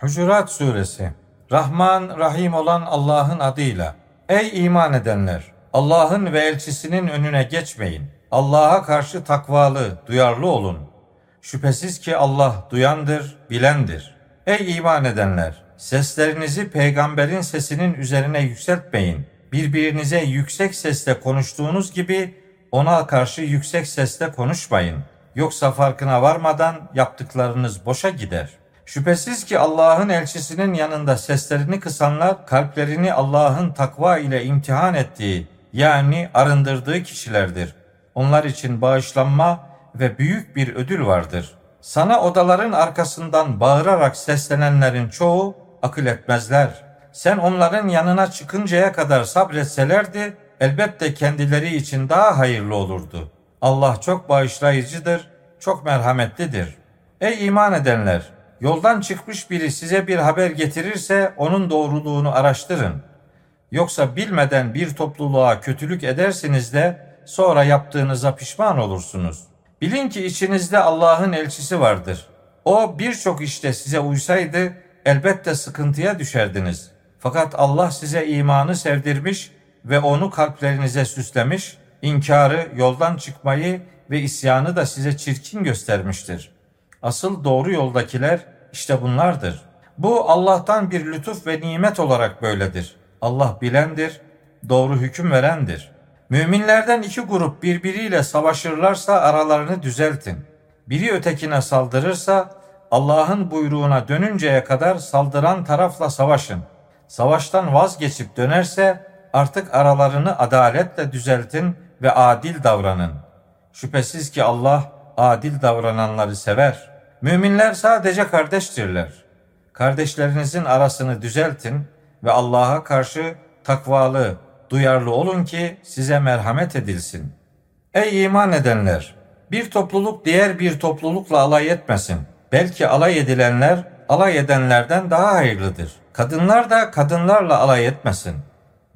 Hucurat Suresi Rahman, Rahim olan Allah'ın adıyla. Ey iman edenler! Allah'ın ve elçisinin önüne geçmeyin. Allah'a karşı takvalı, duyarlı olun. Şüphesiz ki Allah duyandır, bilendir. Ey iman edenler! Seslerinizi peygamberin sesinin üzerine yükseltmeyin. Birbirinize yüksek sesle konuştuğunuz gibi ona karşı yüksek sesle konuşmayın. Yoksa farkına varmadan yaptıklarınız boşa gider. Şüphesiz ki Allah'ın elçisinin yanında seslerini kısanlar kalplerini Allah'ın takva ile imtihan ettiği yani arındırdığı kişilerdir. Onlar için bağışlanma ve büyük bir ödül vardır. Sana odaların arkasından bağırarak seslenenlerin çoğu akıl etmezler. Sen onların yanına çıkıncaya kadar sabretselerdi elbette kendileri için daha hayırlı olurdu. Allah çok bağışlayıcıdır, çok merhametlidir. Ey iman edenler! Yoldan çıkmış biri size bir haber getirirse onun doğruluğunu araştırın. Yoksa bilmeden bir topluluğa kötülük edersiniz de sonra yaptığınıza pişman olursunuz. Bilin ki içinizde Allah'ın elçisi vardır. O birçok işte size uysaydı elbette sıkıntıya düşerdiniz. Fakat Allah size imanı sevdirmiş ve onu kalplerinize süslemiş, inkarı, yoldan çıkmayı ve isyanı da size çirkin göstermiştir. Asıl doğru yoldakiler işte bunlardır. Bu Allah'tan bir lütuf ve nimet olarak böyledir. Allah bilendir, doğru hüküm verendir. Müminlerden iki grup birbiriyle savaşırlarsa aralarını düzeltin. Biri ötekine saldırırsa Allah'ın buyruğuna dönünceye kadar saldıran tarafla savaşın. Savaştan vazgeçip dönerse artık aralarını adaletle düzeltin ve adil davranın. Şüphesiz ki Allah adil davrananları sever. Müminler sadece kardeştirler. Kardeşlerinizin arasını düzeltin ve Allah'a karşı takvalı, duyarlı olun ki size merhamet edilsin. Ey iman edenler! Bir topluluk diğer bir toplulukla alay etmesin. Belki alay edilenler alay edenlerden daha hayırlıdır. Kadınlar da kadınlarla alay etmesin.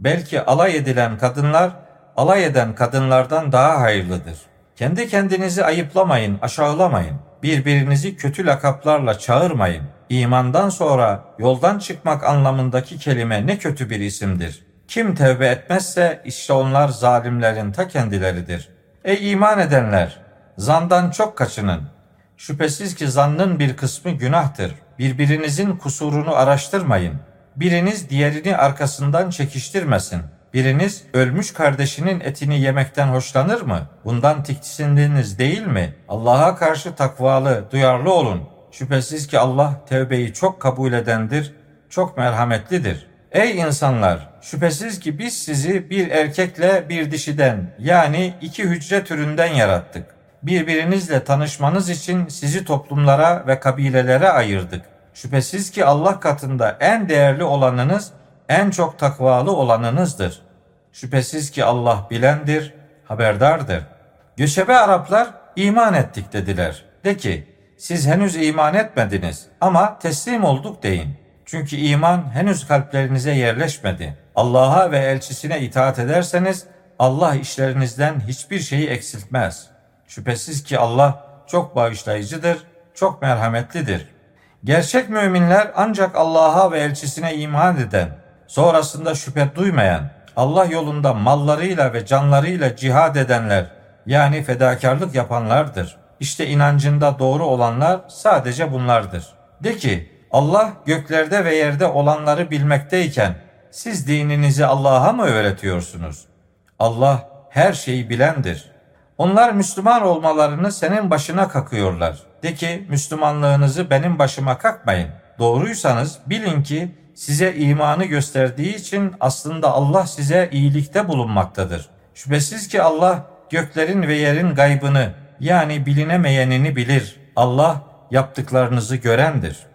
Belki alay edilen kadınlar alay eden kadınlardan daha hayırlıdır. Kendi kendinizi ayıplamayın, aşağılamayın. Birbirinizi kötü lakaplarla çağırmayın. İmandan sonra yoldan çıkmak anlamındaki kelime ne kötü bir isimdir. Kim tevbe etmezse işte onlar zalimlerin ta kendileridir. Ey iman edenler! Zandan çok kaçının. Şüphesiz ki zannın bir kısmı günahtır. Birbirinizin kusurunu araştırmayın. Biriniz diğerini arkasından çekiştirmesin. Biriniz ölmüş kardeşinin etini yemekten hoşlanır mı? Bundan tiksindiniz değil mi? Allah'a karşı takvalı, duyarlı olun. Şüphesiz ki Allah tevbeyi çok kabul edendir, çok merhametlidir. Ey insanlar! Şüphesiz ki biz sizi bir erkekle bir dişiden yani iki hücre türünden yarattık. Birbirinizle tanışmanız için sizi toplumlara ve kabilelere ayırdık. Şüphesiz ki Allah katında en değerli olanınız, en çok takvalı olanınızdır. Şüphesiz ki Allah bilendir, haberdardır. Göçebe Araplar iman ettik dediler. De ki siz henüz iman etmediniz ama teslim olduk deyin. Çünkü iman henüz kalplerinize yerleşmedi. Allah'a ve elçisine itaat ederseniz Allah işlerinizden hiçbir şeyi eksiltmez. Şüphesiz ki Allah çok bağışlayıcıdır, çok merhametlidir. Gerçek müminler ancak Allah'a ve elçisine iman eden, sonrasında şüphe duymayan, Allah yolunda mallarıyla ve canlarıyla cihad edenler yani fedakarlık yapanlardır. İşte inancında doğru olanlar sadece bunlardır. De ki Allah göklerde ve yerde olanları bilmekteyken siz dininizi Allah'a mı öğretiyorsunuz? Allah her şeyi bilendir. Onlar Müslüman olmalarını senin başına kakıyorlar. De ki Müslümanlığınızı benim başıma kakmayın. Doğruysanız bilin ki size imanı gösterdiği için aslında Allah size iyilikte bulunmaktadır. Şüphesiz ki Allah göklerin ve yerin gaybını yani bilinemeyenini bilir. Allah yaptıklarınızı görendir.''